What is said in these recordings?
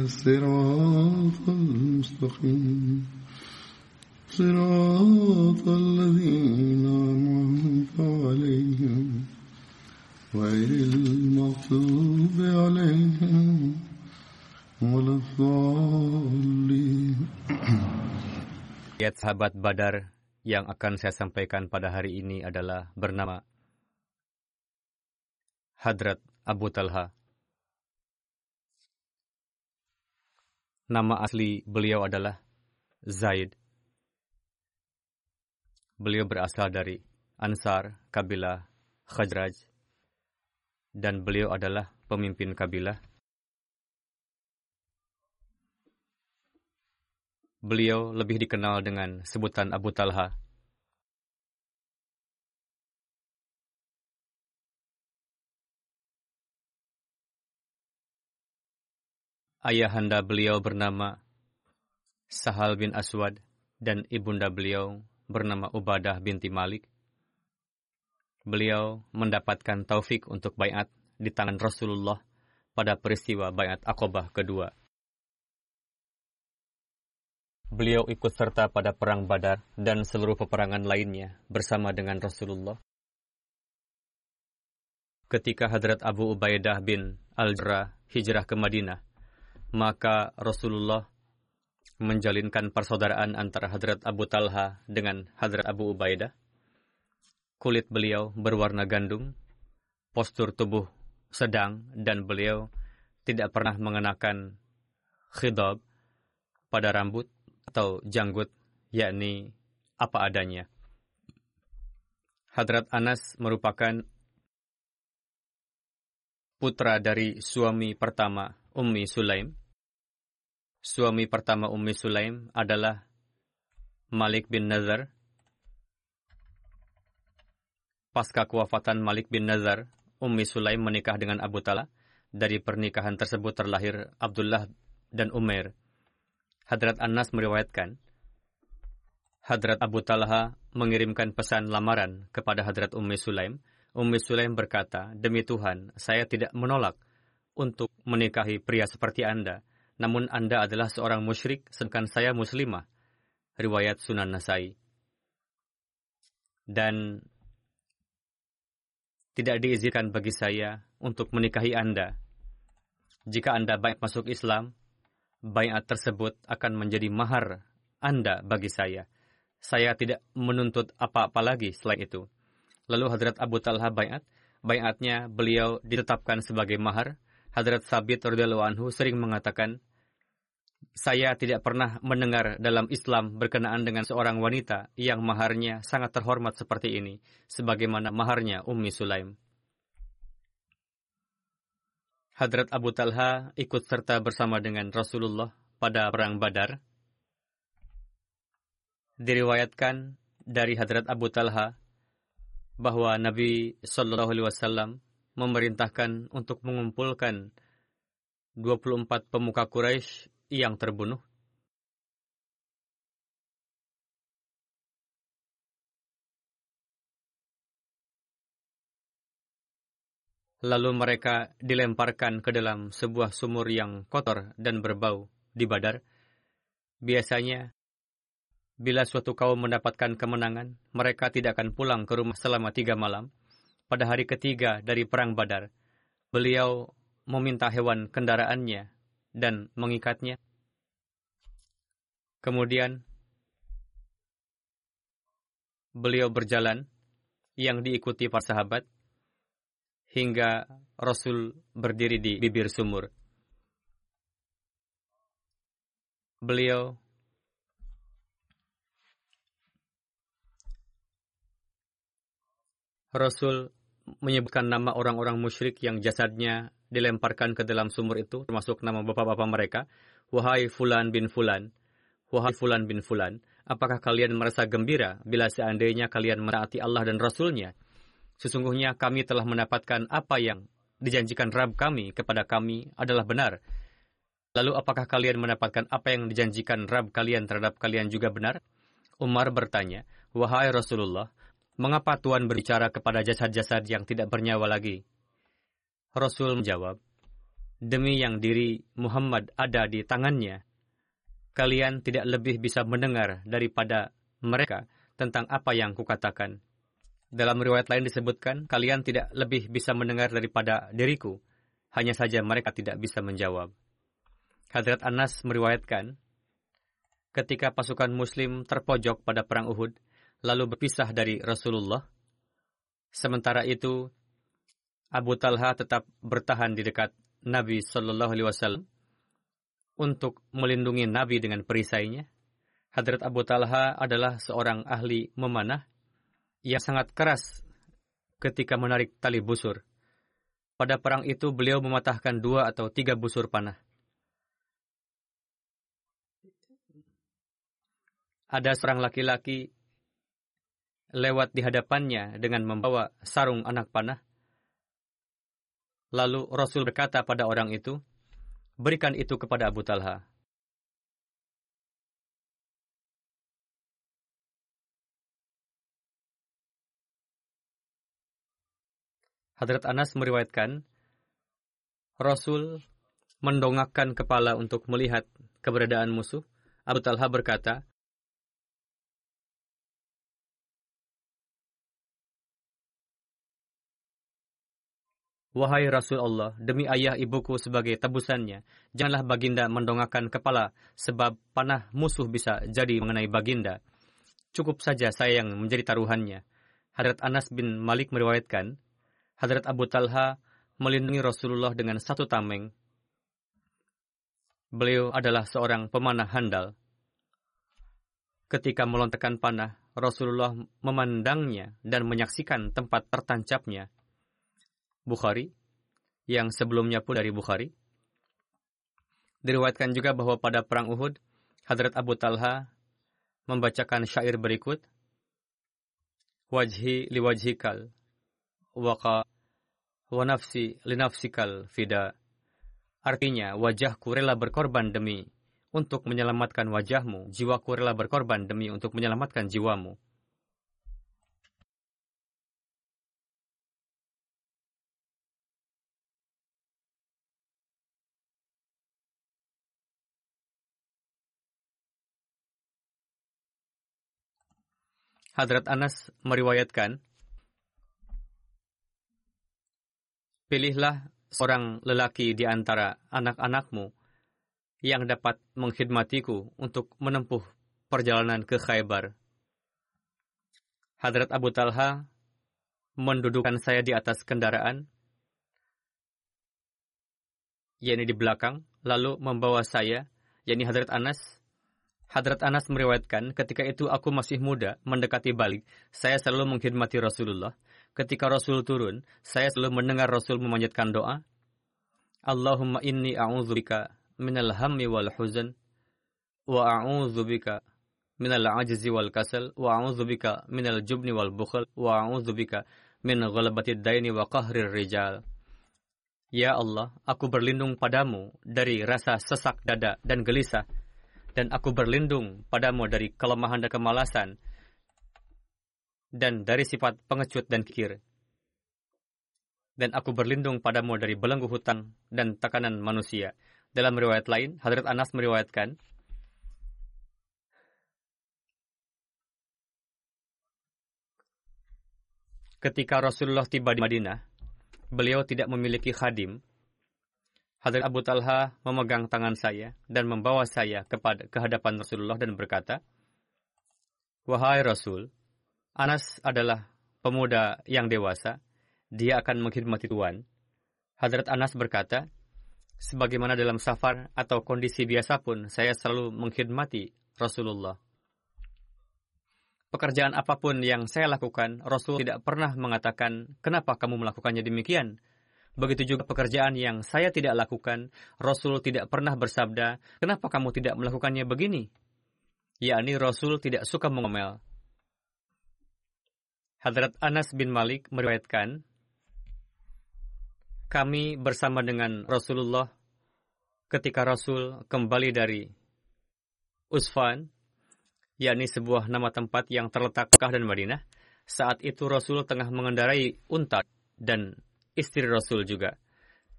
الصراط المستقيم صراط الذين أنعمت عليهم غير المغضوب عليهم ولا الضالين Ayat sahabat Badar yang akan saya sampaikan pada hari ini adalah bernama Hadrat Abu Talha. Nama asli beliau adalah Zaid. Beliau berasal dari Ansar, kabilah Khajraj, dan beliau adalah pemimpin kabilah. Beliau lebih dikenal dengan sebutan Abu Talha. Ayahanda beliau bernama Sahal bin Aswad dan ibunda beliau bernama Ubadah binti Malik. Beliau mendapatkan taufik untuk bayat di tangan Rasulullah pada peristiwa bayat Aqobah kedua. Beliau ikut serta pada perang Badar dan seluruh peperangan lainnya bersama dengan Rasulullah. Ketika Hadrat Abu Ubaidah bin Al-Jarrah hijrah ke Madinah, maka Rasulullah menjalinkan persaudaraan antara Hadrat Abu Talha dengan Hadrat Abu Ubaidah. Kulit beliau berwarna gandum, postur tubuh sedang, dan beliau tidak pernah mengenakan khidab pada rambut atau janggut, yakni apa adanya. Hadrat Anas merupakan putra dari suami pertama Ummi Sulaim. Suami pertama Ummi Sulaim adalah Malik bin Nazar. Pasca kewafatan Malik bin Nazar, Ummi Sulaim menikah dengan Abu Talha. Dari pernikahan tersebut terlahir Abdullah dan Umair. Hadrat Anas meriwayatkan, Hadrat Abu Talha mengirimkan pesan lamaran kepada Hadrat Ummi Sulaim. Ummi Sulaim berkata, Demi Tuhan, saya tidak menolak untuk menikahi pria seperti Anda. Namun Anda adalah seorang musyrik, sedangkan saya muslimah. Riwayat Sunan Nasai. Dan tidak diizinkan bagi saya untuk menikahi Anda. Jika Anda baik masuk Islam, bayat tersebut akan menjadi mahar Anda bagi saya. Saya tidak menuntut apa-apa lagi selain itu. Lalu Hadrat Abu Talha bayat, bayatnya beliau ditetapkan sebagai mahar. Hadrat Sabit radhiyallahu anhu sering mengatakan, saya tidak pernah mendengar dalam Islam berkenaan dengan seorang wanita yang maharnya sangat terhormat seperti ini, sebagaimana maharnya Ummi Sulaim. Hadrat Abu Talha ikut serta bersama dengan Rasulullah pada Perang Badar. Diriwayatkan dari Hadrat Abu Talha bahwa Nabi Shallallahu Alaihi Wasallam memerintahkan untuk mengumpulkan 24 pemuka Quraisy yang terbunuh. Lalu mereka dilemparkan ke dalam sebuah sumur yang kotor dan berbau di Badar. Biasanya, bila suatu kaum mendapatkan kemenangan, mereka tidak akan pulang ke rumah selama tiga malam. Pada hari ketiga dari Perang Badar, beliau meminta hewan kendaraannya dan mengikatnya. Kemudian beliau berjalan yang diikuti para sahabat hingga Rasul berdiri di bibir sumur. Beliau Rasul menyebutkan nama orang-orang musyrik yang jasadnya dilemparkan ke dalam sumur itu, termasuk nama bapak-bapak mereka. Wahai Fulan bin Fulan, wahai Fulan bin Fulan, apakah kalian merasa gembira bila seandainya kalian meraati Allah dan Rasulnya? Sesungguhnya kami telah mendapatkan apa yang dijanjikan Rab kami kepada kami adalah benar. Lalu apakah kalian mendapatkan apa yang dijanjikan Rab kalian terhadap kalian juga benar? Umar bertanya, Wahai Rasulullah, mengapa Tuhan berbicara kepada jasad-jasad yang tidak bernyawa lagi? Rasul menjawab, Demi yang diri Muhammad ada di tangannya, kalian tidak lebih bisa mendengar daripada mereka tentang apa yang kukatakan. Dalam riwayat lain disebutkan, kalian tidak lebih bisa mendengar daripada diriku, hanya saja mereka tidak bisa menjawab. Hadrat Anas meriwayatkan, ketika pasukan muslim terpojok pada perang Uhud, lalu berpisah dari Rasulullah, sementara itu Abu Talha tetap bertahan di dekat Nabi Shallallahu Alaihi Wasallam untuk melindungi Nabi dengan perisainya. Hadrat Abu Talha adalah seorang ahli memanah yang sangat keras ketika menarik tali busur. Pada perang itu beliau mematahkan dua atau tiga busur panah. Ada seorang laki-laki lewat di hadapannya dengan membawa sarung anak panah Lalu Rasul berkata pada orang itu, berikan itu kepada Abu Talha. Hadrat Anas meriwayatkan, Rasul mendongakkan kepala untuk melihat keberadaan musuh. Abu Talha berkata, Wahai Rasul Allah, demi ayah ibuku sebagai tebusannya, janganlah baginda mendongakkan kepala, sebab panah musuh bisa jadi mengenai baginda. Cukup saja saya yang menjadi taruhannya. Hadrat Anas bin Malik meriwayatkan, Hadrat Abu Talha melindungi Rasulullah dengan satu tameng. Beliau adalah seorang pemanah handal. Ketika melontarkan panah, Rasulullah memandangnya dan menyaksikan tempat tertancapnya. Bukhari, yang sebelumnya pun dari Bukhari. Diriwayatkan juga bahwa pada perang Uhud, Hadrat Abu Talha membacakan syair berikut. Wajhi liwajhikal, waka wa nafsi linafsikal fida. Artinya, wajahku rela berkorban demi untuk menyelamatkan wajahmu, jiwaku rela berkorban demi untuk menyelamatkan jiwamu. Hadrat Anas meriwayatkan, Pilihlah seorang lelaki di antara anak-anakmu yang dapat mengkhidmatiku untuk menempuh perjalanan ke Khaybar. Hadrat Abu Talha mendudukkan saya di atas kendaraan, yakni di belakang, lalu membawa saya, yakni Hadrat Anas, Hadrat Anas meriwayatkan, ketika itu aku masih muda, mendekati balik, saya selalu mengkhidmati Rasulullah. Ketika Rasul turun, saya selalu mendengar Rasul memanjatkan doa. Allahumma inni a'udzubika minal hammi wal huzan, wa a'udzubika minal ajzi wal kasal, wa a'udzubika minal jubni wal bukhal, wa a'udzubika min ghalabati daini wa qahrir rijal. Ya Allah, aku berlindung padamu dari rasa sesak dada dan gelisah, dan aku berlindung padamu dari kelemahan dan kemalasan, dan dari sifat pengecut dan kikir. Dan aku berlindung padamu dari belenggu hutang dan tekanan manusia. Dalam riwayat lain, Hadrat Anas meriwayatkan, Ketika Rasulullah tiba di Madinah, beliau tidak memiliki khadim. Hadrat Abu Talha memegang tangan saya dan membawa saya kepada kehadapan Rasulullah dan berkata, Wahai Rasul, Anas adalah pemuda yang dewasa. Dia akan mengkhidmati Tuhan. Hadrat Anas berkata, sebagaimana dalam safar atau kondisi biasa pun saya selalu mengkhidmati Rasulullah. Pekerjaan apa pun yang saya lakukan, Rasul tidak pernah mengatakan, "Kenapa kamu melakukannya demikian?" Begitu juga pekerjaan yang saya tidak lakukan, Rasul tidak pernah bersabda, "Kenapa kamu tidak melakukannya begini?" Yakni Rasul tidak suka mengomel. Hadrat Anas bin Malik meriwayatkan, kami bersama dengan Rasulullah ketika Rasul kembali dari Usfan, yakni sebuah nama tempat yang terletak Mekah dan Madinah. Saat itu Rasul tengah mengendarai unta dan istri Rasul juga.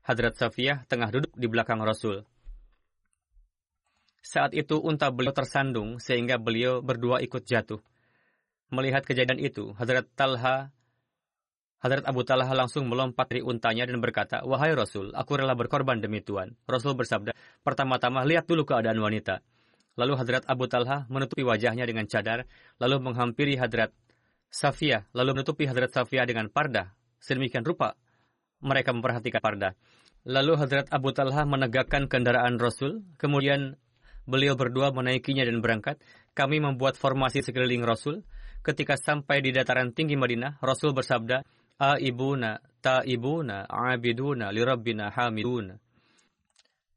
Hadrat Safiyah tengah duduk di belakang Rasul. Saat itu unta beliau tersandung sehingga beliau berdua ikut jatuh. Melihat kejadian itu, Hadrat Talha Hadrat Abu Talha langsung melompat dari untanya dan berkata, Wahai Rasul, aku rela berkorban demi Tuhan. Rasul bersabda, pertama-tama lihat dulu keadaan wanita. Lalu Hadrat Abu Talha menutupi wajahnya dengan cadar, lalu menghampiri Hadrat Safiyah, lalu menutupi Hadrat Safiyah dengan parda. Sedemikian rupa mereka memperhatikan parda. Lalu Hadrat Abu Talha menegakkan kendaraan Rasul, kemudian beliau berdua menaikinya dan berangkat. Kami membuat formasi sekeliling Rasul. Ketika sampai di dataran tinggi Madinah, Rasul bersabda, Aibuna, taibuna, abiduna, lirabbina hamiduna.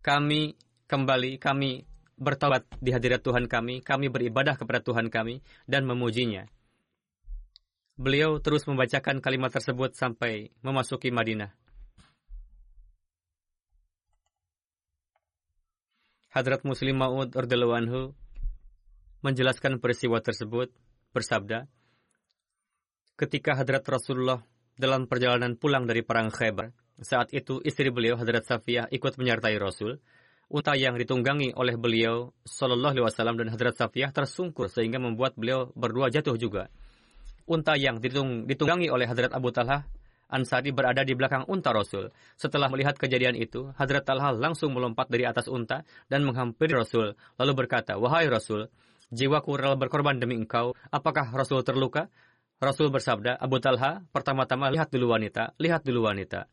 Kami kembali, kami bertobat di hadirat Tuhan kami, kami beribadah kepada Tuhan kami, dan memujinya. Beliau terus membacakan kalimat tersebut sampai memasuki Madinah. Hadrat Muslim Ma'ud anhu menjelaskan peristiwa tersebut bersabda, ketika Hadrat Rasulullah dalam perjalanan pulang dari perang Khaybar, saat itu istri beliau Hadrat Safiyah ikut menyertai Rasul. Unta yang ditunggangi oleh beliau Sallallahu Alaihi Wasallam dan Hadrat Safiyah tersungkur sehingga membuat beliau berdua jatuh juga unta yang ditung, ditunggangi oleh Hadrat Abu Talha Ansari berada di belakang unta Rasul. Setelah melihat kejadian itu, Hadrat Talha langsung melompat dari atas unta dan menghampiri Rasul, lalu berkata, Wahai Rasul, jiwaku rela berkorban demi engkau, apakah Rasul terluka? Rasul bersabda, Abu Talha, pertama-tama lihat dulu wanita, lihat dulu wanita.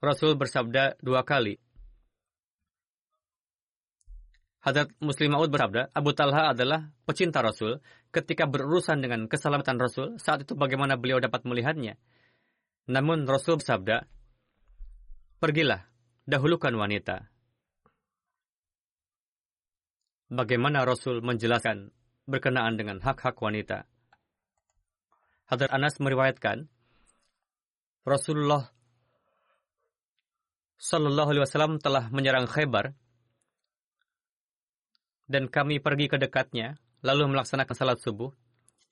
Rasul bersabda dua kali, Hadrat Muslim Maud bersabda, Abu Talha adalah pecinta Rasul. Ketika berurusan dengan keselamatan Rasul, saat itu bagaimana beliau dapat melihatnya? Namun Rasul bersabda, Pergilah, dahulukan wanita. Bagaimana Rasul menjelaskan berkenaan dengan hak-hak wanita? Hadrat Anas meriwayatkan, Rasulullah Sallallahu Alaihi Wasallam telah menyerang Khaybar dan kami pergi ke dekatnya, lalu melaksanakan salat subuh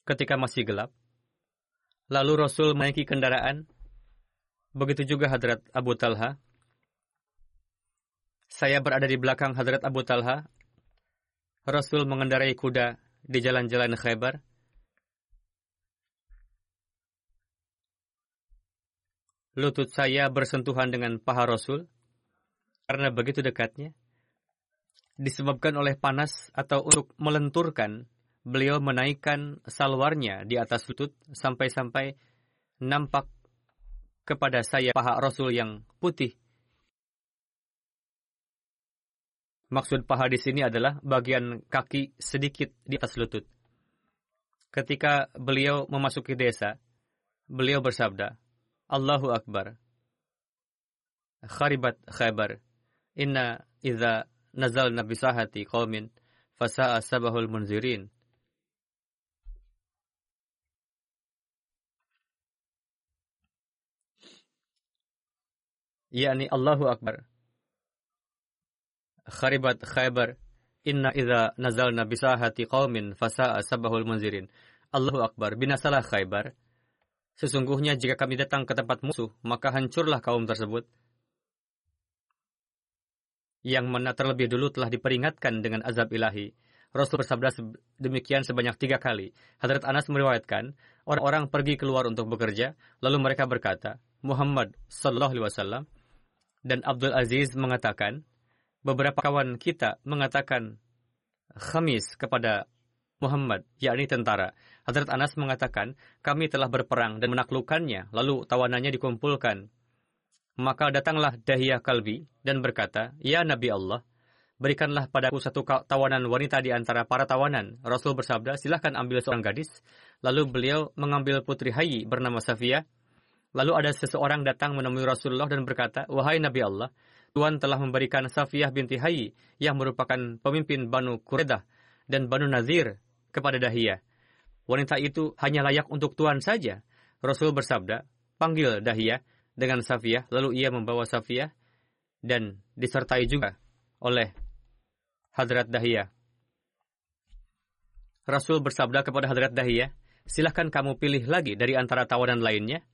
ketika masih gelap. Lalu Rasul menaiki kendaraan. Begitu juga Hadrat Abu Talha. Saya berada di belakang Hadrat Abu Talha. Rasul mengendarai kuda di jalan-jalan Khaybar. Lutut saya bersentuhan dengan paha Rasul karena begitu dekatnya disebabkan oleh panas atau untuk melenturkan, beliau menaikkan salwarnya di atas lutut sampai-sampai nampak kepada saya paha Rasul yang putih. Maksud paha di sini adalah bagian kaki sedikit di atas lutut. Ketika beliau memasuki desa, beliau bersabda, Allahu Akbar. Kharibat khaybar. Inna idha nazalna bisahati qaumin fasa'a sabahul munzirin. yakni Allahu Akbar. Kharibat Khaybar inna idza nazalna bisahati qaumin fasa'a sabahul munzirin. Allahu Akbar binasalah Khaybar. Sesungguhnya jika kami datang ke tempat musuh, maka hancurlah kaum tersebut yang mana terlebih dulu telah diperingatkan dengan azab ilahi. Rasul bersabda demikian sebanyak tiga kali. Hadrat Anas meriwayatkan, orang-orang pergi keluar untuk bekerja, lalu mereka berkata, Muhammad Sallallahu Alaihi Wasallam, Dan Abdul Aziz mengatakan, beberapa kawan kita mengatakan khamis kepada Muhammad, yakni tentara. Hazrat Anas mengatakan, kami telah berperang dan menaklukkannya, lalu tawanannya dikumpulkan. Maka datanglah Dahiyah Kalbi dan berkata, Ya Nabi Allah, berikanlah padaku satu tawanan wanita di antara para tawanan. Rasul bersabda, silahkan ambil seorang gadis. Lalu beliau mengambil putri Hayi bernama Safiyah. Lalu ada seseorang datang menemui Rasulullah dan berkata, Wahai Nabi Allah, Tuhan telah memberikan Safiyah binti Hayy yang merupakan pemimpin Banu Kuredah dan Banu Nazir kepada Dahiyah. Wanita itu hanya layak untuk Tuhan saja. Rasul bersabda, panggil Dahiyah dengan Safiyah, lalu ia membawa Safiyah dan disertai juga oleh Hadrat Dahiyah. Rasul bersabda kepada Hadrat Dahiyah, silahkan kamu pilih lagi dari antara tawanan lainnya.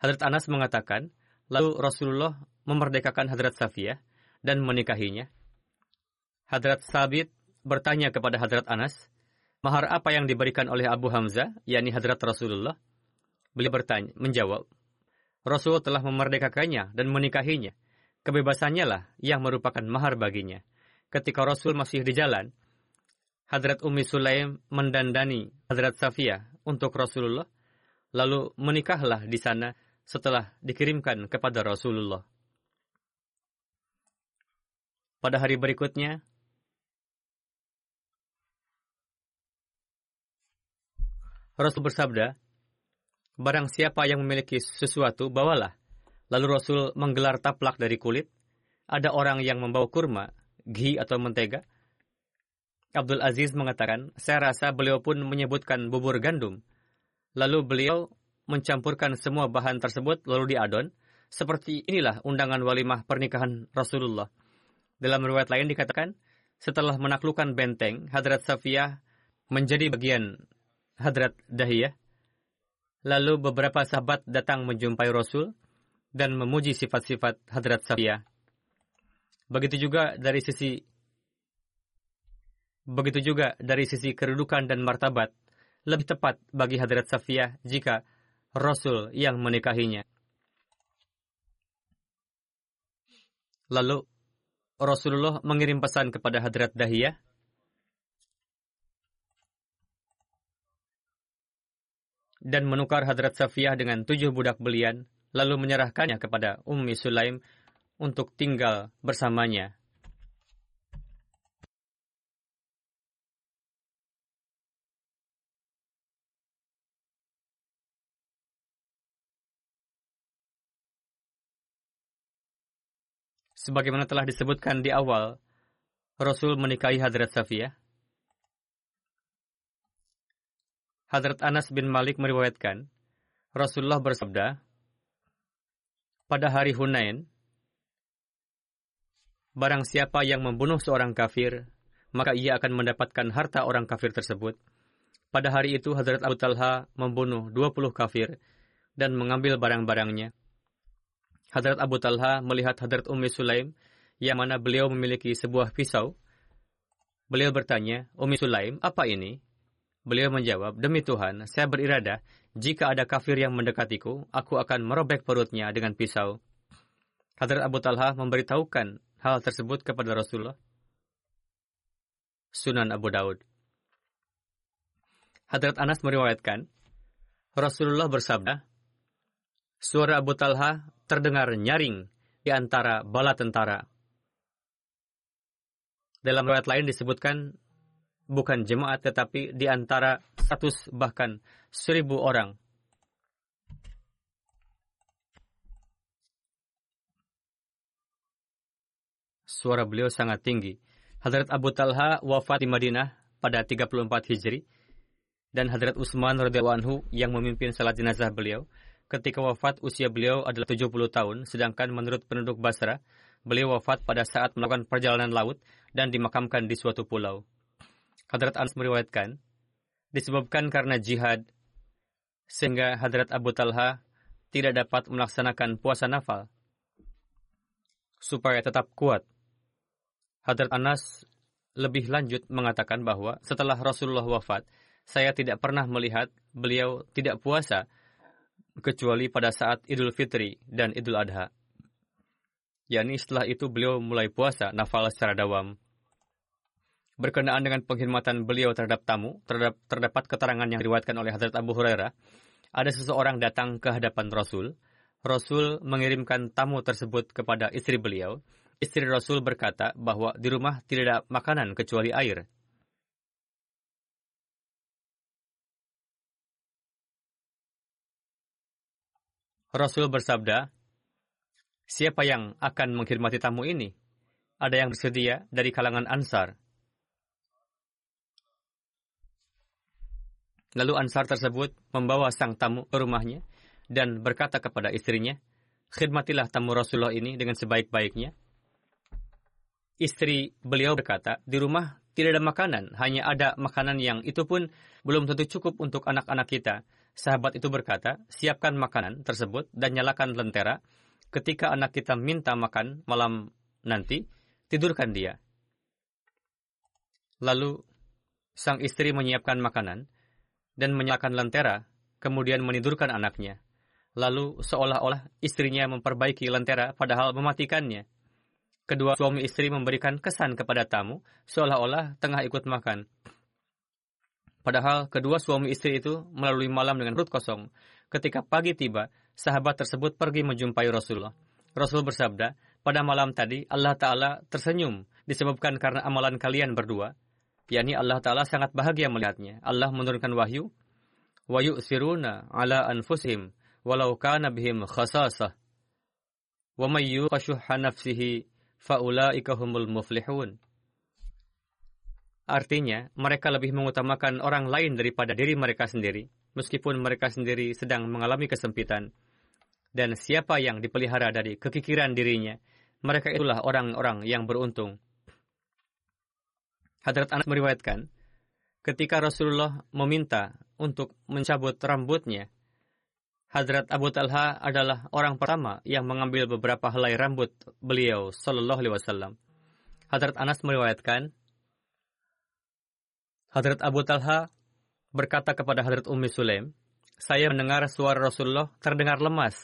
Hadrat Anas mengatakan, lalu Rasulullah memerdekakan Hadrat Safiyah dan menikahinya. Hadrat Sabit bertanya kepada Hadrat Anas, mahar apa yang diberikan oleh Abu Hamzah, yakni Hadrat Rasulullah? Beliau bertanya, menjawab, Rasul telah memerdekakannya dan menikahinya. Kebebasannya lah yang merupakan mahar baginya. Ketika Rasul masih di jalan, Hadrat Ummi Sulaim mendandani Hadrat Safiyah untuk Rasulullah, lalu menikahlah di sana setelah dikirimkan kepada Rasulullah. Pada hari berikutnya, Rasul bersabda, Barang siapa yang memiliki sesuatu, bawalah. Lalu Rasul menggelar taplak dari kulit. Ada orang yang membawa kurma, ghi atau mentega. Abdul Aziz mengatakan, saya rasa beliau pun menyebutkan bubur gandum. Lalu beliau mencampurkan semua bahan tersebut lalu diadon. Seperti inilah undangan walimah pernikahan Rasulullah. Dalam riwayat lain dikatakan, setelah menaklukkan benteng, Hadrat Safiyah menjadi bagian Hadrat Dahiyah. Lalu beberapa sahabat datang menjumpai Rasul dan memuji sifat-sifat Hadrat Safiyah. Begitu juga dari sisi Begitu juga dari sisi kedudukan dan martabat, lebih tepat bagi Hadrat Safiyah jika Rasul yang menikahinya. Lalu Rasulullah mengirim pesan kepada Hadrat Dahiyah, dan menukar Hadrat Safiyah dengan tujuh budak belian, lalu menyerahkannya kepada Ummi Sulaim untuk tinggal bersamanya. Sebagaimana telah disebutkan di awal, Rasul menikahi Hadrat Safiyah. Hadrat Anas bin Malik meriwayatkan, Rasulullah bersabda, pada hari Hunain, barang siapa yang membunuh seorang kafir, maka ia akan mendapatkan harta orang kafir tersebut. Pada hari itu, Hadrat Abu Talha membunuh 20 kafir dan mengambil barang-barangnya. Hadrat Abu Talha melihat Hadrat Ummi Sulaim yang mana beliau memiliki sebuah pisau. Beliau bertanya, Ummi Sulaim, apa ini? Beliau menjawab, Demi Tuhan, saya berirada, jika ada kafir yang mendekatiku, aku akan merobek perutnya dengan pisau. Hadrat Abu Talha memberitahukan hal tersebut kepada Rasulullah. Sunan Abu Daud. Hadrat Anas meriwayatkan, Rasulullah bersabda, Suara Abu Talha terdengar nyaring di antara bala tentara. Dalam riwayat lain disebutkan bukan jemaat tetapi di antara seratus bahkan seribu orang. Suara beliau sangat tinggi. Hadrat Abu Talha wafat di Madinah pada 34 Hijri dan Hadrat Utsman radhiyallahu anhu yang memimpin salat jenazah beliau Ketika wafat, usia beliau adalah 70 tahun, sedangkan menurut penduduk Basra, beliau wafat pada saat melakukan perjalanan laut dan dimakamkan di suatu pulau. Hadrat Anas meriwayatkan, disebabkan karena jihad, sehingga Hadrat Abu Talha tidak dapat melaksanakan puasa nafal. Supaya tetap kuat, Hadrat Anas lebih lanjut mengatakan bahwa setelah Rasulullah wafat, saya tidak pernah melihat beliau tidak puasa kecuali pada saat Idul Fitri dan Idul Adha. yakni setelah itu beliau mulai puasa nafal secara dawam. Berkenaan dengan penghormatan beliau terhadap tamu, terhadap, terdapat keterangan yang diriwayatkan oleh Hadrat Abu Hurairah. Ada seseorang datang ke hadapan Rasul. Rasul mengirimkan tamu tersebut kepada istri beliau. Istri Rasul berkata bahwa di rumah tidak ada makanan kecuali air. Rasul bersabda, Siapa yang akan menghormati tamu ini? Ada yang bersedia dari kalangan Ansar. Lalu Ansar tersebut membawa sang tamu ke rumahnya dan berkata kepada istrinya, Khidmatilah tamu Rasulullah ini dengan sebaik-baiknya. Istri beliau berkata, di rumah tidak ada makanan, hanya ada makanan yang itu pun belum tentu cukup untuk anak-anak kita. Sahabat itu berkata, siapkan makanan tersebut dan nyalakan lentera. Ketika anak kita minta makan malam nanti, tidurkan dia. Lalu sang istri menyiapkan makanan, dan menyalakan lentera, kemudian menidurkan anaknya. Lalu seolah-olah istrinya memperbaiki lentera padahal mematikannya. Kedua suami istri memberikan kesan kepada tamu seolah-olah tengah ikut makan. Padahal kedua suami istri itu melalui malam dengan perut kosong. Ketika pagi tiba, sahabat tersebut pergi menjumpai Rasulullah. Rasul bersabda, pada malam tadi Allah Ta'ala tersenyum disebabkan karena amalan kalian berdua yakni Allah Ta'ala sangat bahagia melihatnya. Allah menurunkan wahyu, ala anfusihim, walau kana bihim khasasah. Wa may yuqashuhha nafsihi, fa'ulaika humul muflihun. Artinya, mereka lebih mengutamakan orang lain daripada diri mereka sendiri, meskipun mereka sendiri sedang mengalami kesempitan. Dan siapa yang dipelihara dari kekikiran dirinya, mereka itulah orang-orang yang beruntung. Hadrat Anas meriwayatkan, ketika Rasulullah meminta untuk mencabut rambutnya, Hadrat Abu Talha adalah orang pertama yang mengambil beberapa helai rambut beliau Sallallahu Alaihi Wasallam. Hadrat Anas meriwayatkan, Hadrat Abu Talha berkata kepada Hadrat Ummi Sulaim, saya mendengar suara Rasulullah terdengar lemas.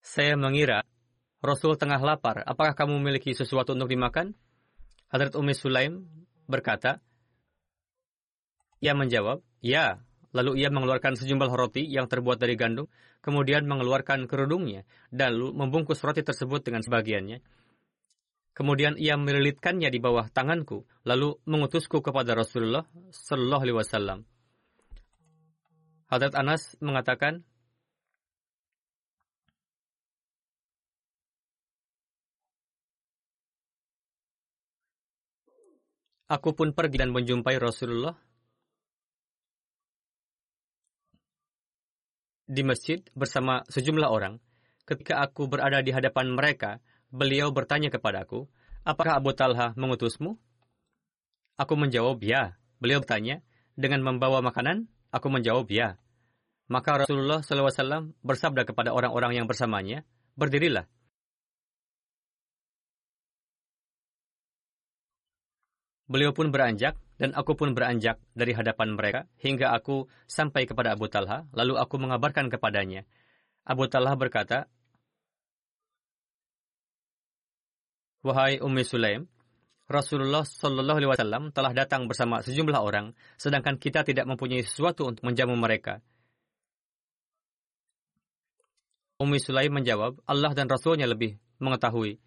Saya mengira Rasul tengah lapar. Apakah kamu memiliki sesuatu untuk dimakan? Hadrat Ummi Sulaim berkata, ia menjawab, ya. Lalu ia mengeluarkan sejumlah roti yang terbuat dari gandum, kemudian mengeluarkan kerudungnya, dan membungkus roti tersebut dengan sebagiannya. Kemudian ia melilitkannya di bawah tanganku, lalu mengutusku kepada Rasulullah Sallallahu Alaihi Wasallam. Hadrat Anas mengatakan, Aku pun pergi dan menjumpai Rasulullah di masjid bersama sejumlah orang. Ketika aku berada di hadapan mereka, beliau bertanya kepadaku, apakah Abu Talha mengutusmu? Aku menjawab, ya. Beliau bertanya, dengan membawa makanan? Aku menjawab, ya. Maka Rasulullah SAW bersabda kepada orang-orang yang bersamanya, berdirilah. Beliau pun beranjak, dan aku pun beranjak dari hadapan mereka, hingga aku sampai kepada Abu Talha, lalu aku mengabarkan kepadanya. Abu Talha berkata, Wahai Ummi Sulaim, Rasulullah Shallallahu Alaihi Wasallam telah datang bersama sejumlah orang, sedangkan kita tidak mempunyai sesuatu untuk menjamu mereka. Ummi Sulaim menjawab, Allah dan Rasulnya lebih mengetahui.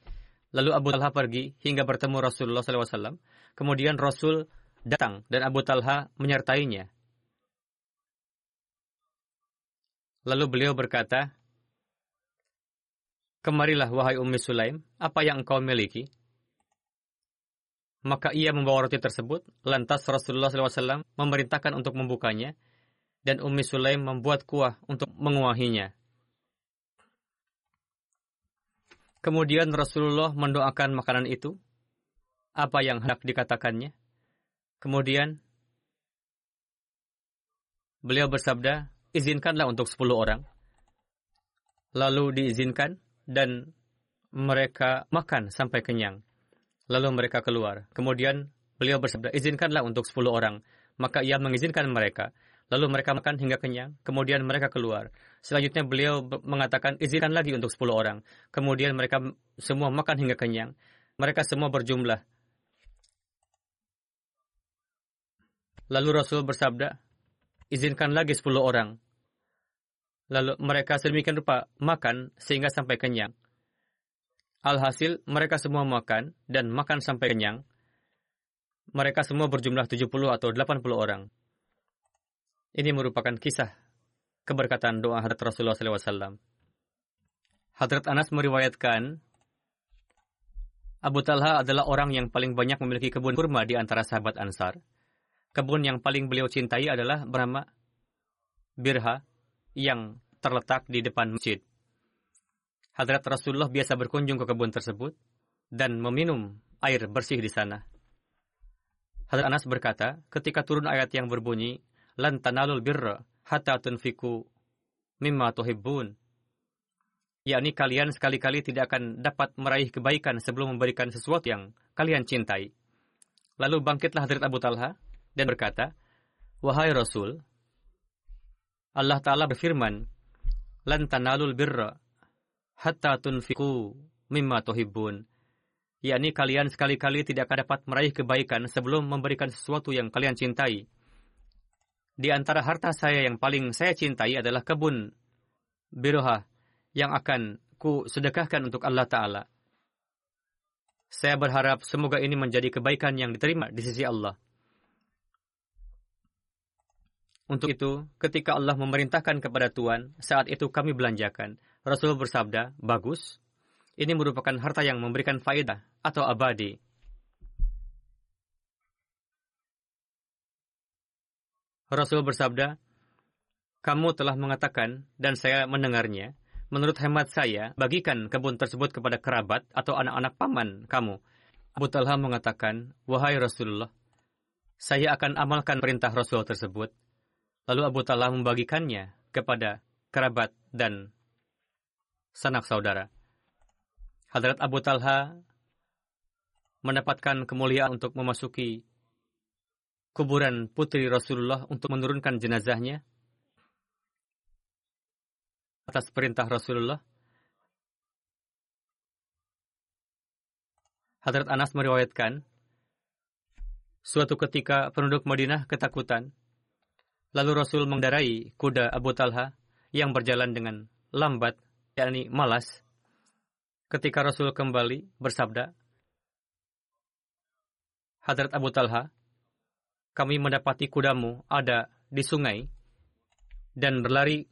Lalu Abu Talha pergi hingga bertemu Rasulullah SAW. Kemudian Rasul datang dan Abu Talha menyertainya. Lalu beliau berkata, Kemarilah wahai Ummi Sulaim, apa yang engkau miliki? Maka ia membawa roti tersebut, lantas Rasulullah SAW memerintahkan untuk membukanya, dan Ummi Sulaim membuat kuah untuk menguahinya. Kemudian Rasulullah mendoakan makanan itu, apa yang hendak dikatakannya. Kemudian beliau bersabda, izinkanlah untuk sepuluh orang. Lalu diizinkan dan mereka makan sampai kenyang. Lalu mereka keluar. Kemudian beliau bersabda, izinkanlah untuk sepuluh orang. Maka ia mengizinkan mereka. Lalu mereka makan hingga kenyang. Kemudian mereka keluar. Selanjutnya beliau mengatakan, izinkan lagi untuk 10 orang. Kemudian mereka semua makan hingga kenyang. Mereka semua berjumlah. Lalu Rasul bersabda, izinkan lagi 10 orang. Lalu mereka sedemikian rupa makan sehingga sampai kenyang. Alhasil mereka semua makan dan makan sampai kenyang. Mereka semua berjumlah 70 atau 80 orang. Ini merupakan kisah keberkatan doa Hadrat Rasulullah SAW. Hadrat Anas meriwayatkan, Abu Talha adalah orang yang paling banyak memiliki kebun kurma di antara sahabat Ansar. Kebun yang paling beliau cintai adalah bernama Birha yang terletak di depan masjid. Hadrat Rasulullah biasa berkunjung ke kebun tersebut dan meminum air bersih di sana. Hadrat Anas berkata, ketika turun ayat yang berbunyi, Lan tanalul birra hatta tunfiku mimma tuhibbun. Yakni kalian sekali-kali tidak akan dapat meraih kebaikan sebelum memberikan sesuatu yang kalian cintai. Lalu bangkitlah Hadrat Abu Talha dan berkata, Wahai Rasul, Allah Ta'ala berfirman, Lan tanalul birra hatta tunfiku mimma tuhibbun. Yakni kalian sekali-kali tidak akan dapat meraih kebaikan sebelum memberikan sesuatu yang kalian cintai. Di antara harta saya yang paling saya cintai adalah kebun biroha yang akan ku sedekahkan untuk Allah Ta'ala. Saya berharap semoga ini menjadi kebaikan yang diterima di sisi Allah. Untuk itu, ketika Allah memerintahkan kepada Tuhan, saat itu kami belanjakan. Rasul bersabda, bagus. Ini merupakan harta yang memberikan faedah atau abadi Rasul bersabda, kamu telah mengatakan dan saya mendengarnya. Menurut hemat saya, bagikan kebun tersebut kepada kerabat atau anak-anak paman kamu. Abu Talha mengatakan, Wahai Rasulullah, saya akan amalkan perintah Rasul tersebut. Lalu Abu Talha membagikannya kepada kerabat dan sanak saudara. Hadrat Abu Talha mendapatkan kemuliaan untuk memasuki kuburan putri Rasulullah untuk menurunkan jenazahnya atas perintah Rasulullah. Hadrat Anas meriwayatkan, suatu ketika penduduk Madinah ketakutan, lalu Rasul mengendarai kuda Abu Talha yang berjalan dengan lambat, yakni malas. Ketika Rasul kembali bersabda, Hadrat Abu Talha, kami mendapati kudamu ada di sungai dan berlari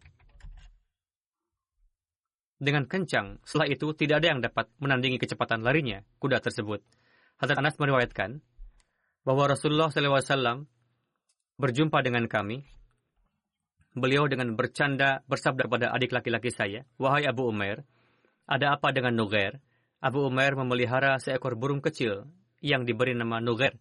dengan kencang. Setelah itu, tidak ada yang dapat menandingi kecepatan larinya kuda tersebut. Hadrat Anas meriwayatkan bahwa Rasulullah SAW berjumpa dengan kami. Beliau dengan bercanda bersabda kepada adik laki-laki saya, Wahai Abu Umair, ada apa dengan Nugair? Abu Umair memelihara seekor burung kecil yang diberi nama Nugair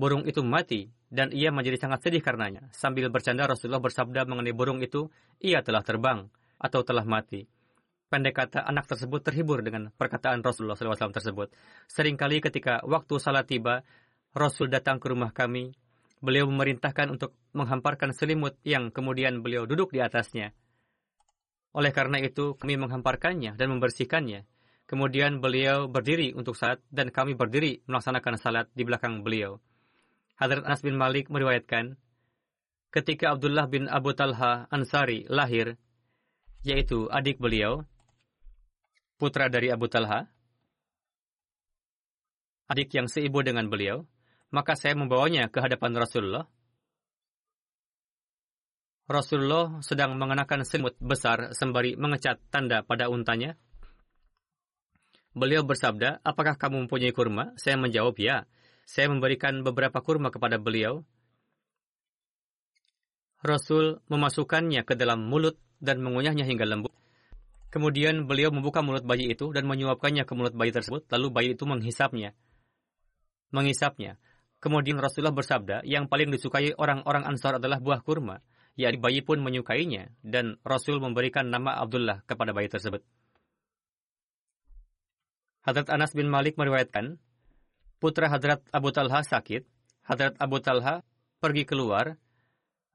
burung itu mati dan ia menjadi sangat sedih karenanya. Sambil bercanda Rasulullah bersabda mengenai burung itu, ia telah terbang atau telah mati. Pendek kata anak tersebut terhibur dengan perkataan Rasulullah SAW tersebut. Seringkali ketika waktu salat tiba, Rasul datang ke rumah kami. Beliau memerintahkan untuk menghamparkan selimut yang kemudian beliau duduk di atasnya. Oleh karena itu, kami menghamparkannya dan membersihkannya. Kemudian beliau berdiri untuk salat dan kami berdiri melaksanakan salat di belakang beliau. Hadrat Anas bin Malik meriwayatkan, ketika Abdullah bin Abu Talha Ansari lahir, yaitu adik beliau, putra dari Abu Talha, adik yang seibu dengan beliau, maka saya membawanya ke hadapan Rasulullah. Rasulullah sedang mengenakan selimut besar sembari mengecat tanda pada untanya. Beliau bersabda, apakah kamu mempunyai kurma? Saya menjawab, ya. Saya memberikan beberapa kurma kepada beliau. Rasul memasukkannya ke dalam mulut dan mengunyahnya hingga lembut. Kemudian beliau membuka mulut bayi itu dan menyuapkannya ke mulut bayi tersebut, lalu bayi itu menghisapnya. Menghisapnya. Kemudian Rasulullah bersabda, yang paling disukai orang-orang Ansar adalah buah kurma. yakni bayi pun menyukainya, dan Rasul memberikan nama Abdullah kepada bayi tersebut. Hadrat Anas bin Malik meriwayatkan, putra Hadrat Abu Talha sakit, Hadrat Abu Talha pergi keluar,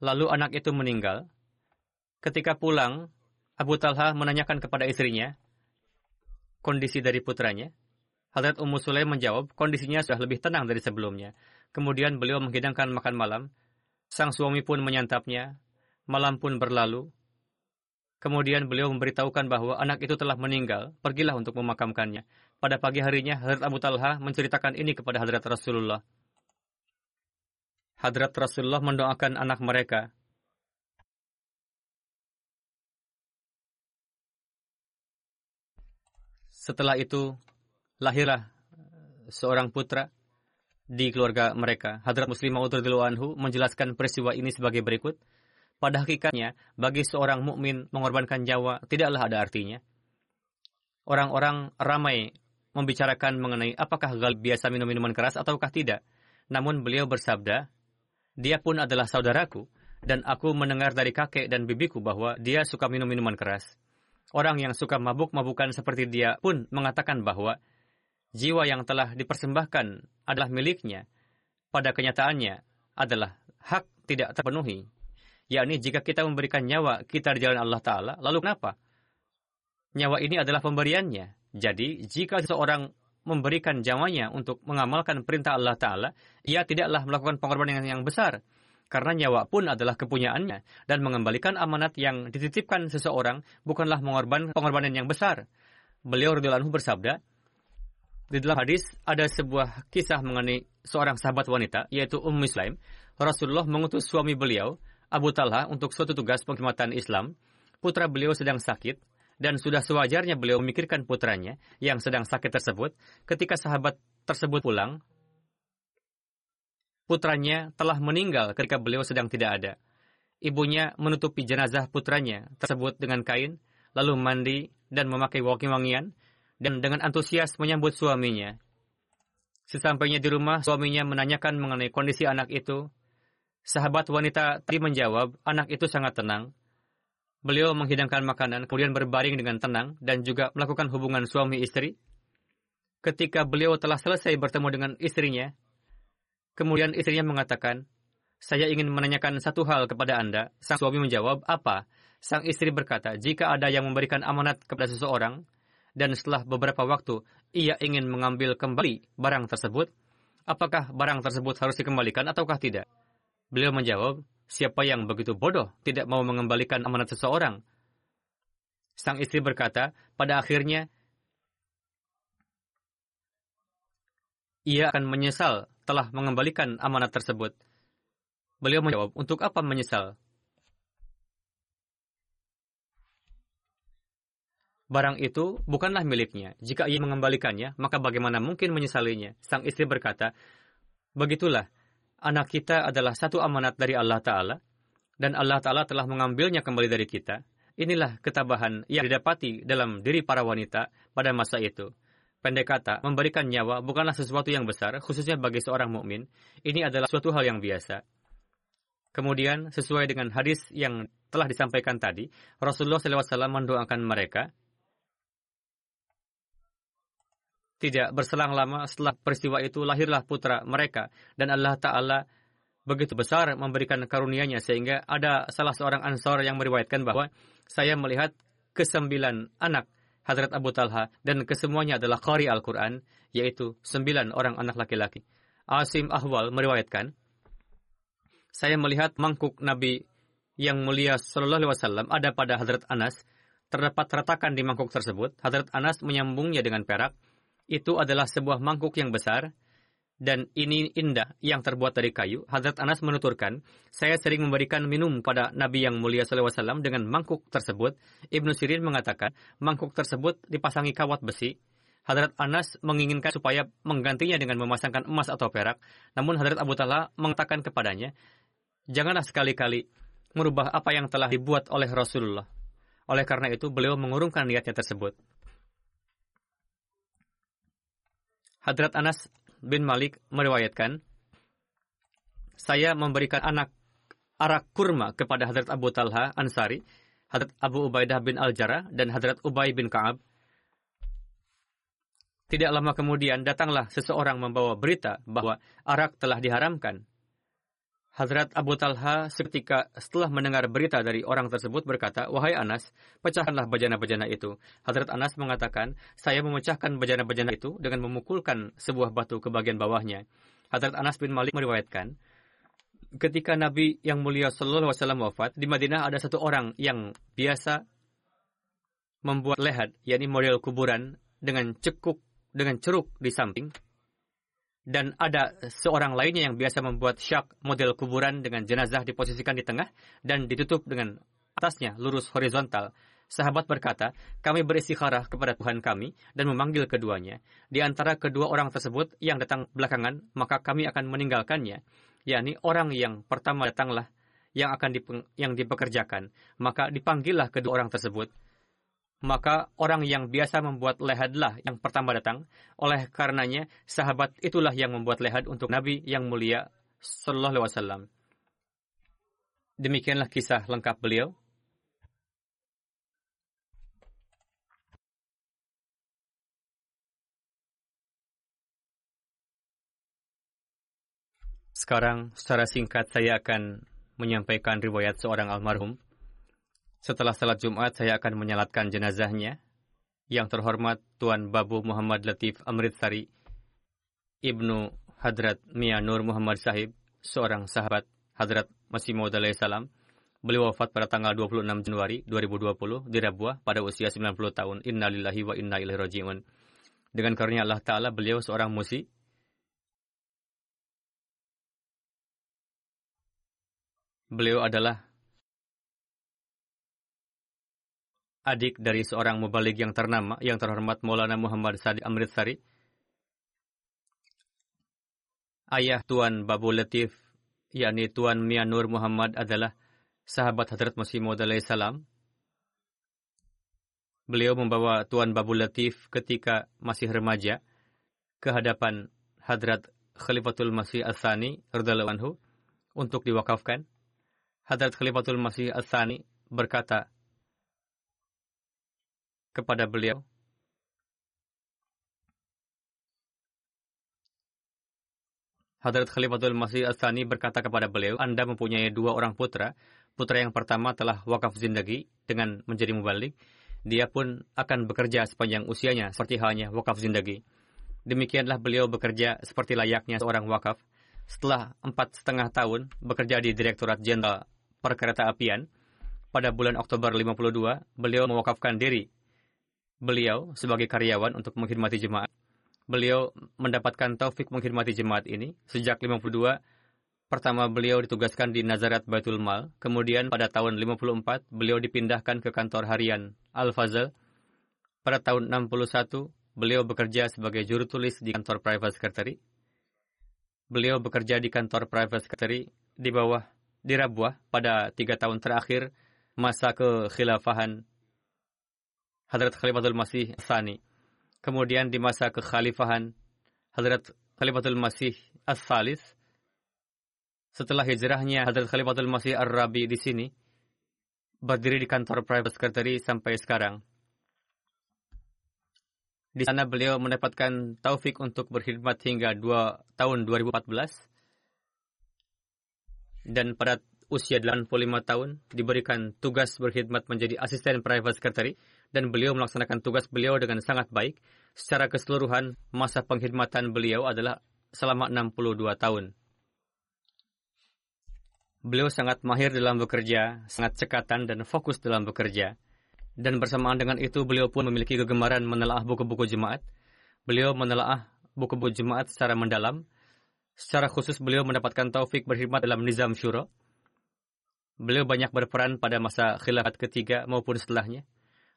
lalu anak itu meninggal. Ketika pulang, Abu Talha menanyakan kepada istrinya kondisi dari putranya. Hadrat Ummu Sulaim menjawab, kondisinya sudah lebih tenang dari sebelumnya. Kemudian beliau menghidangkan makan malam. Sang suami pun menyantapnya. Malam pun berlalu. Kemudian beliau memberitahukan bahwa anak itu telah meninggal. Pergilah untuk memakamkannya. Pada pagi harinya, Hadrat Abu Talha menceritakan ini kepada Hadrat Rasulullah. Hadrat Rasulullah mendoakan anak mereka. Setelah itu, lahirlah seorang putra di keluarga mereka. Hadrat Muslim Maud anhu menjelaskan peristiwa ini sebagai berikut. Pada hakikatnya, bagi seorang mukmin mengorbankan nyawa tidaklah ada artinya. Orang-orang ramai membicarakan mengenai apakah Galib biasa minum minuman keras ataukah tidak. Namun beliau bersabda, dia pun adalah saudaraku, dan aku mendengar dari kakek dan bibiku bahwa dia suka minum minuman keras. Orang yang suka mabuk-mabukan seperti dia pun mengatakan bahwa jiwa yang telah dipersembahkan adalah miliknya. Pada kenyataannya adalah hak tidak terpenuhi. Yakni jika kita memberikan nyawa kita di jalan Allah Ta'ala, lalu kenapa? Nyawa ini adalah pemberiannya. Jadi, jika seseorang memberikan nyawanya untuk mengamalkan perintah Allah Ta'ala, ia tidaklah melakukan pengorbanan yang besar karena nyawa pun adalah kepunyaannya dan mengembalikan amanat yang dititipkan seseorang bukanlah mengorban pengorbanan yang besar. Beliau radhiyallahu bersabda, di dalam hadis ada sebuah kisah mengenai seorang sahabat wanita yaitu Ummu Muslim. Rasulullah mengutus suami beliau Abu Talha untuk suatu tugas pengkhidmatan Islam. Putra beliau sedang sakit dan sudah sewajarnya beliau memikirkan putranya yang sedang sakit tersebut. Ketika sahabat tersebut pulang, putranya telah meninggal ketika beliau sedang tidak ada. Ibunya menutupi jenazah putranya tersebut dengan kain, lalu mandi dan memakai wangi-wangian, dan dengan antusias menyambut suaminya. Sesampainya di rumah, suaminya menanyakan mengenai kondisi anak itu. Sahabat wanita tadi menjawab, anak itu sangat tenang. Beliau menghidangkan makanan, kemudian berbaring dengan tenang dan juga melakukan hubungan suami istri. Ketika beliau telah selesai bertemu dengan istrinya, Kemudian istrinya mengatakan, saya ingin menanyakan satu hal kepada Anda. Sang suami menjawab, apa? Sang istri berkata, jika ada yang memberikan amanat kepada seseorang, dan setelah beberapa waktu ia ingin mengambil kembali barang tersebut, apakah barang tersebut harus dikembalikan ataukah tidak? Beliau menjawab, siapa yang begitu bodoh tidak mau mengembalikan amanat seseorang? Sang istri berkata, pada akhirnya ia akan menyesal telah mengembalikan amanat tersebut. Beliau menjawab, untuk apa menyesal? Barang itu bukanlah miliknya. Jika ia mengembalikannya, maka bagaimana mungkin menyesalinya? Sang istri berkata, Begitulah, anak kita adalah satu amanat dari Allah Ta'ala, dan Allah Ta'ala telah mengambilnya kembali dari kita. Inilah ketabahan yang didapati dalam diri para wanita pada masa itu. Pendek kata, memberikan nyawa bukanlah sesuatu yang besar, khususnya bagi seorang mukmin. Ini adalah suatu hal yang biasa. Kemudian, sesuai dengan hadis yang telah disampaikan tadi, Rasulullah SAW mendoakan mereka. Tidak berselang lama setelah peristiwa itu lahirlah putra mereka dan Allah Ta'ala begitu besar memberikan karunia-Nya sehingga ada salah seorang ansor yang meriwayatkan bahwa saya melihat kesembilan anak Hadrat Abu Talha, dan kesemuanya adalah qari Al-Quran, yaitu sembilan orang anak laki-laki. Asim Ahwal meriwayatkan, saya melihat mangkuk Nabi yang mulia Sallallahu Alaihi Wasallam ada pada Hadrat Anas. Terdapat retakan di mangkuk tersebut. Hadrat Anas menyambungnya dengan perak. Itu adalah sebuah mangkuk yang besar dan ini indah yang terbuat dari kayu. Hadrat Anas menuturkan, saya sering memberikan minum pada Nabi yang mulia SAW dengan mangkuk tersebut. Ibnu Sirin mengatakan, mangkuk tersebut dipasangi kawat besi. Hadrat Anas menginginkan supaya menggantinya dengan memasangkan emas atau perak. Namun Hadrat Abu Talha mengatakan kepadanya, janganlah sekali-kali merubah apa yang telah dibuat oleh Rasulullah. Oleh karena itu, beliau mengurungkan niatnya tersebut. Hadrat Anas bin Malik meriwayatkan, saya memberikan anak arak kurma kepada Hadrat Abu Talha Ansari, Hadrat Abu Ubaidah bin Al-Jarrah, dan Hadrat Ubay bin Ka'ab. Tidak lama kemudian datanglah seseorang membawa berita bahwa arak telah diharamkan. Hadrat Abu Talha seketika setelah mendengar berita dari orang tersebut berkata, Wahai Anas, pecahkanlah bejana-bejana itu. Hadrat Anas mengatakan, saya memecahkan bejana-bejana itu dengan memukulkan sebuah batu ke bagian bawahnya. Hadrat Anas bin Malik meriwayatkan, ketika Nabi yang mulia Sallallahu Alaihi Wasallam wafat, di Madinah ada satu orang yang biasa membuat lehat, yakni model kuburan dengan cekuk dengan ceruk di samping dan ada seorang lainnya yang biasa membuat syak model kuburan dengan jenazah diposisikan di tengah dan ditutup dengan atasnya lurus horizontal. Sahabat berkata, kami beristikharah kepada Tuhan kami dan memanggil keduanya. Di antara kedua orang tersebut yang datang belakangan, maka kami akan meninggalkannya. yakni orang yang pertama datanglah yang akan dipeng, yang dipekerjakan. Maka dipanggillah kedua orang tersebut maka orang yang biasa membuat lehadlah yang pertama datang. Oleh karenanya, sahabat itulah yang membuat lehad untuk Nabi yang mulia Sallallahu Alaihi Wasallam. Demikianlah kisah lengkap beliau. Sekarang, secara singkat saya akan menyampaikan riwayat seorang almarhum setelah salat Jumat, saya akan menyalatkan jenazahnya. Yang terhormat Tuan Babu Muhammad Latif Amritsari, Ibnu Hadrat Mia Nur Muhammad Sahib, seorang sahabat Hadrat Masih Maud salam. Beliau wafat pada tanggal 26 Januari 2020 di Rabuah pada usia 90 tahun. Innalillahi wa inna ilaihi raji'un. Dengan karunia Allah Ta'ala, beliau seorang musi. Beliau adalah adik dari seorang mubalik yang ternama, yang terhormat Maulana Muhammad Sadiq Amritsari. Ayah Tuan Babu Latif, yakni Tuan Mia Nur Muhammad adalah sahabat Hadrat Masih Maud salam. Beliau membawa Tuan Babu Latif ketika masih remaja ke hadapan Hadrat Khalifatul Masih Asani anhu untuk diwakafkan. Hadrat Khalifatul Masih Asani berkata, kepada beliau. Hadrat Khalifatul Masih Asani berkata kepada beliau, Anda mempunyai dua orang putra. Putra yang pertama telah wakaf zindagi dengan menjadi mubalik. Dia pun akan bekerja sepanjang usianya seperti halnya wakaf zindagi. Demikianlah beliau bekerja seperti layaknya seorang wakaf. Setelah empat setengah tahun bekerja di Direktorat Jenderal Perkereta Apian, pada bulan Oktober 52, beliau mewakafkan diri beliau sebagai karyawan untuk menghormati jemaat. Beliau mendapatkan taufik menghormati jemaat ini sejak 52 Pertama beliau ditugaskan di Nazarat Baitul Mal, kemudian pada tahun 54 beliau dipindahkan ke kantor harian Al-Fazal. Pada tahun 61 beliau bekerja sebagai juru tulis di kantor private secretary. Beliau bekerja di kantor private secretary di bawah di Rabuah pada tiga tahun terakhir masa kekhilafahan Hadrat Khalifatul Masih Sani. Kemudian di masa kekhalifahan Hadrat Khalifatul Masih As-Salis, setelah hijrahnya Hadrat Khalifatul Masih Ar-Rabi di sini, berdiri di kantor private secretary sampai sekarang. Di sana beliau mendapatkan taufik untuk berkhidmat hingga dua tahun 2014. Dan pada usia 85 tahun diberikan tugas berkhidmat menjadi asisten private secretary dan beliau melaksanakan tugas beliau dengan sangat baik. Secara keseluruhan, masa pengkhidmatan beliau adalah selama 62 tahun. Beliau sangat mahir dalam bekerja, sangat cekatan dan fokus dalam bekerja. Dan bersamaan dengan itu, beliau pun memiliki kegemaran menelaah buku-buku jemaat. Beliau menelaah buku-buku jemaat secara mendalam. Secara khusus, beliau mendapatkan taufik berkhidmat dalam nizam syuro. Beliau banyak berperan pada masa khilafat ketiga maupun setelahnya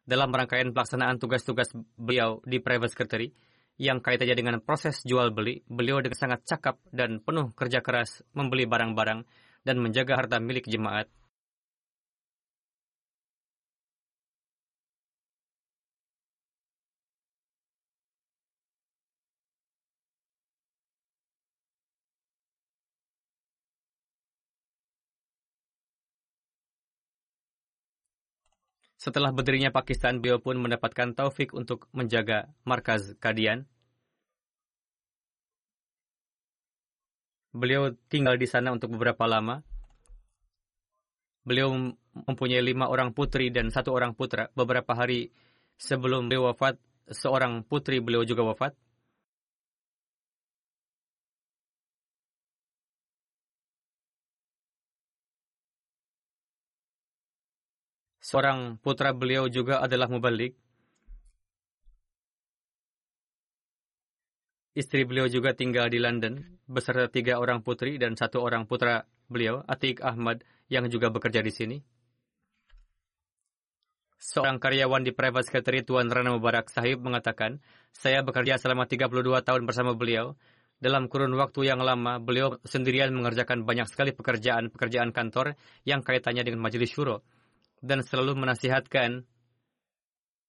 dalam rangkaian pelaksanaan tugas-tugas beliau di private secretary yang kaitannya dengan proses jual beli, beliau dengan sangat cakap dan penuh kerja keras membeli barang-barang dan menjaga harta milik jemaat Setelah berdirinya Pakistan, beliau pun mendapatkan taufik untuk menjaga markaz Kadian. Beliau tinggal di sana untuk beberapa lama. Beliau mempunyai lima orang putri dan satu orang putra. Beberapa hari sebelum beliau wafat, seorang putri beliau juga wafat. Seorang putra beliau juga adalah mubalik. Istri beliau juga tinggal di London beserta tiga orang putri dan satu orang putra beliau, Atik Ahmad, yang juga bekerja di sini. Seorang karyawan di private secretary Tuan Rana Mubarak Sahib mengatakan, saya bekerja selama 32 tahun bersama beliau. Dalam kurun waktu yang lama, beliau sendirian mengerjakan banyak sekali pekerjaan-pekerjaan kantor yang kaitannya dengan majelis syuro dan selalu menasihatkan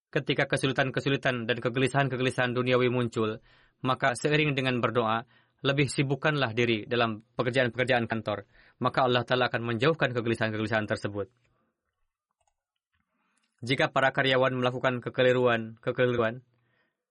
ketika kesulitan-kesulitan dan kegelisahan-kegelisahan duniawi muncul, maka seiring dengan berdoa, lebih sibukkanlah diri dalam pekerjaan-pekerjaan kantor, maka Allah Ta'ala akan menjauhkan kegelisahan-kegelisahan tersebut. Jika para karyawan melakukan kekeliruan, kekeliruan,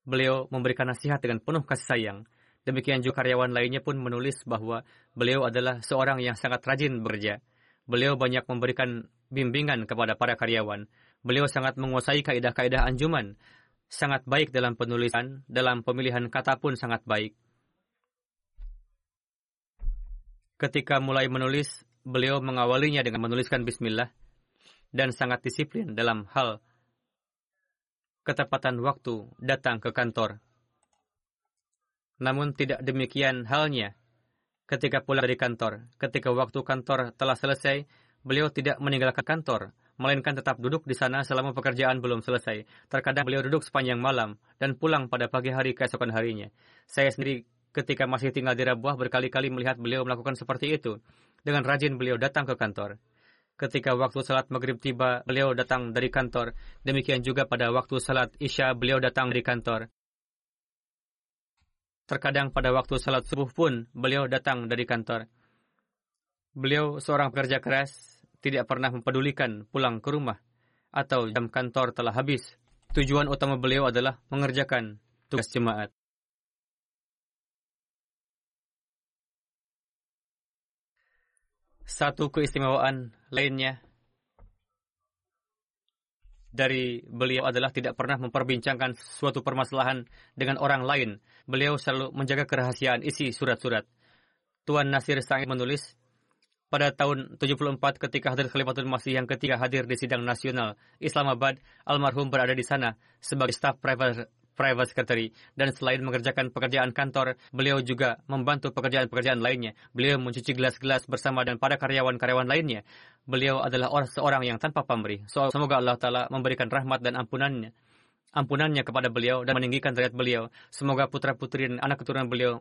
beliau memberikan nasihat dengan penuh kasih sayang. Demikian juga karyawan lainnya pun menulis bahwa beliau adalah seorang yang sangat rajin bekerja. Beliau banyak memberikan bimbingan kepada para karyawan. Beliau sangat menguasai kaidah-kaidah anjuman, sangat baik dalam penulisan, dalam pemilihan kata pun sangat baik. Ketika mulai menulis, beliau mengawalinya dengan menuliskan bismillah dan sangat disiplin dalam hal ketepatan waktu datang ke kantor. Namun tidak demikian halnya ketika pulang dari kantor. Ketika waktu kantor telah selesai, beliau tidak meninggalkan kantor, melainkan tetap duduk di sana selama pekerjaan belum selesai. Terkadang beliau duduk sepanjang malam dan pulang pada pagi hari keesokan harinya. Saya sendiri ketika masih tinggal di Rabuah berkali-kali melihat beliau melakukan seperti itu. Dengan rajin beliau datang ke kantor. Ketika waktu salat maghrib tiba, beliau datang dari kantor. Demikian juga pada waktu salat isya, beliau datang dari kantor. Terkadang pada waktu salat subuh pun, beliau datang dari kantor. Beliau seorang pekerja keras, tidak pernah mempedulikan pulang ke rumah atau jam kantor telah habis. Tujuan utama beliau adalah mengerjakan tugas jemaat. Satu keistimewaan lainnya dari beliau adalah tidak pernah memperbincangkan suatu permasalahan dengan orang lain. Beliau selalu menjaga kerahasiaan isi surat-surat. Tuan Nasir Sa'id menulis, pada tahun 74 ketika Hadrat Khalifatul Masih yang ketiga hadir di sidang nasional Islamabad, almarhum berada di sana sebagai staf private private secretary dan selain mengerjakan pekerjaan kantor, beliau juga membantu pekerjaan-pekerjaan lainnya. Beliau mencuci gelas-gelas bersama dan para karyawan-karyawan lainnya. Beliau adalah orang seorang yang tanpa pamrih. So, semoga Allah Taala memberikan rahmat dan ampunannya ampunannya kepada beliau dan meninggikan derajat beliau. Semoga putra-putri dan anak keturunan beliau